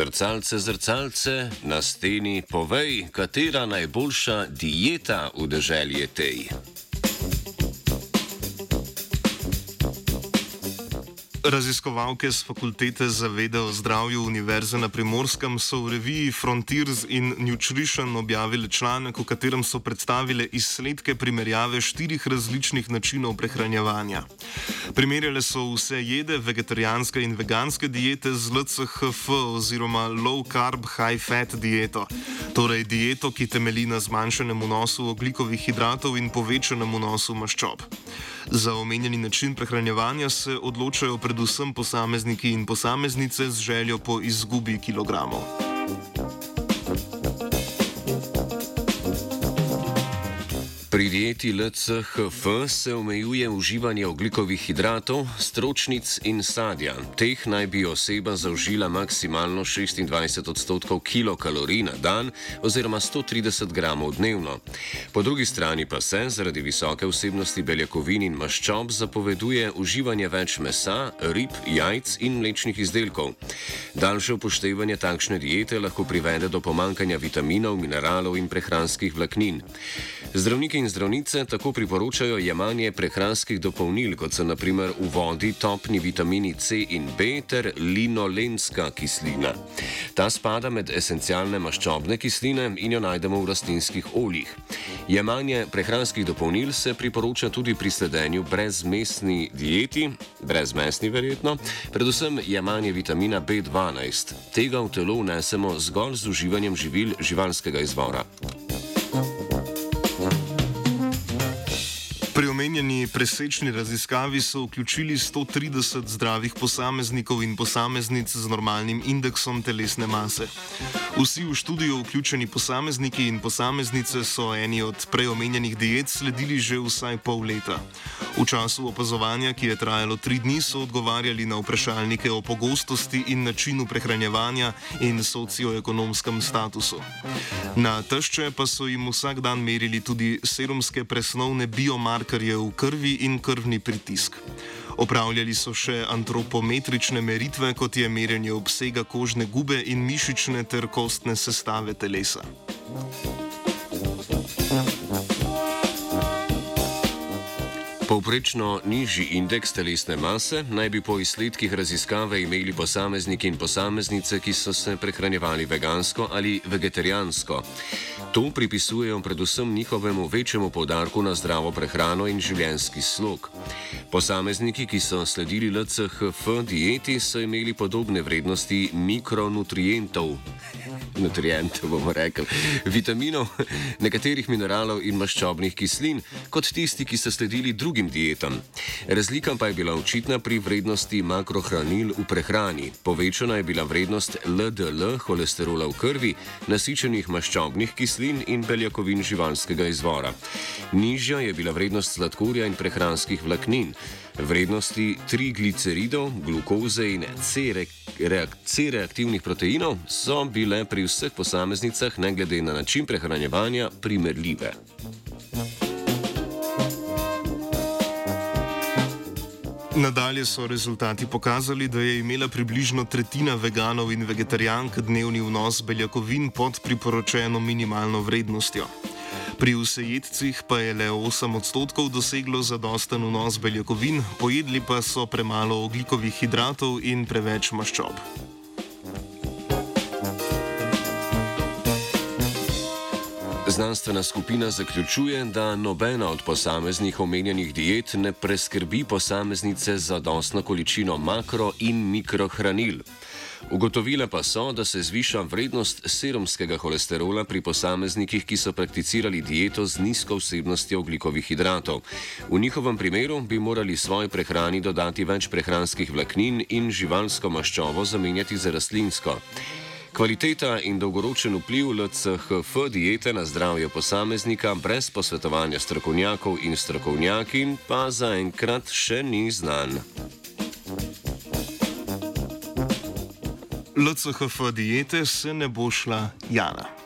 zrcalce, zrcalce na steni, povej, katera najboljša dieta v deželi je tej. Raziskovalke z fakultete za vede o zdravju Univerze na Primorskem so v reviji Frontiers in Nutrition objavili članek, v katerem so predstavile izsledke primerjave štirih različnih načinov prehranjevanja. Primerjale so vse jede, vegetarijanske in veganske diete z LCHF oziroma Low Carb High Fat dieto, torej dieto, ki temelji na zmanjšanem vnosu oglikovih hidratov in povečanem vnosu maščob. Za omenjeni način prehranjevanja se odločajo predvsem posamezniki in posameznice z željo po izgubi kilogramov. Pri dieti LCHF se omejuje uživanje oglikovih hidratov, stročnic in sadja. Teh naj bi oseba zaužila maksimalno 26 odstotkov kilokalorij na dan oziroma 130 gramov dnevno. Po drugi strani pa se zaradi visoke vsebnosti beljakovin in maščob zapoveduje uživanje več mesa, rib, jajc in mlečnih izdelkov. Daljše upoštevanje takšne diete lahko privede do pomankanja vitaminov, mineralov in prehranskih vlaknin. Zdravniki in zdravnice tako priporočajo jemanje prehranskih dopolnil, kot so naprimer v vodi topni vitamini C in B ter linolenska kislina. Ta spada med esencialne maščobne kisline in jo najdemo v rastlinskih oljih. Jemanje prehranskih dopolnil se priporoča tudi pri sledenju brezmesni dieti, brezmesni verjetno, predvsem jemanje vitamina B12. Tega v telo vnesemo zgolj z uživanjem živil živalskega izvora. Omenjeni presečni raziskavi so vključili 130 zdravih posameznikov in posameznic z normalnim indeksom telesne mase. Vsi v študijo vključeni posamezniki in posameznice so eni od prej omenjenih diet sledili že vsaj pol leta. V času opazovanja, ki je trajalo tri dni, so odgovarjali na vprašalnike o pogostosti in načinu prehranjevanja in socioekonomskem statusu. Na tešče pa so jim vsak dan merili tudi serumske presnovne biomarke markerje v krvi in krvni pritisk. Opravljali so še antropometrične meritve, kot je merjenje obsega kožne gube in mišične ter kostne sestave telesa. Povprečno nižji indeks telesne mase naj bi po izsledkih raziskave imeli posamezniki in posameznice, ki so se prehranjevali vegansko ali vegetarijansko. To pripisujejo predvsem njihovemu večjemu podarku na zdravo prehrano in življenjski slog. Posamezniki, ki so sledili LCHF dieti, so imeli podobne vrednosti mikronutrientov, nutrientov bomo rekli, vitaminov, nekaterih mineralov in maščobnih kislin, kot tisti, ki so sledili drugim dietam. Razlika pa je bila očitna pri vrednosti makrohranil v prehrani. Povečana je bila vrednost LDL, holesterola v krvi, nasičenih maščobnih kislin in beljakovin živalskega izvora. Nižja je bila vrednost sladkorja in prehranskih vlaknin. Vrednosti trigliceridov, glukoze in C-reaktivnih proteinov so bile pri vseh posameznicah, ne glede na način prehranjevanja, primerljive. Nadalje so rezultati pokazali, da je imela približno tretjina veganov in vegetarijank dnevni vnos beljakovin pod priporočeno minimalno vrednostjo. Pri vsejedcih pa je le 8 odstotkov doseglo zadosten vnos beljakovin, pojedli pa so premalo oglikovih hidratov in preveč maščob. Znanstvena skupina zaključuje, da nobena od posameznih omenjenih diet ne preskrbi posameznice za dostno količino makro in mikrohranil. Ugotovile pa so, da se zviša vrednost serumskega holesterola pri posameznikih, ki so prakticirali dieto z nizko vsebnostjo oglikovih hidratov. V njihovem primeru bi morali svoji prehrani dodati več prehranskih vlaknin in živalsko maščobo zamenjati za rastlinsko. Kvaliteta in dolgoročen vpliv LCHF diete na zdravje posameznika brez posvetovanja strokovnjakov in strokovnjakin pa zaenkrat še ni znan. LCHF diete se ne bo šla Jana.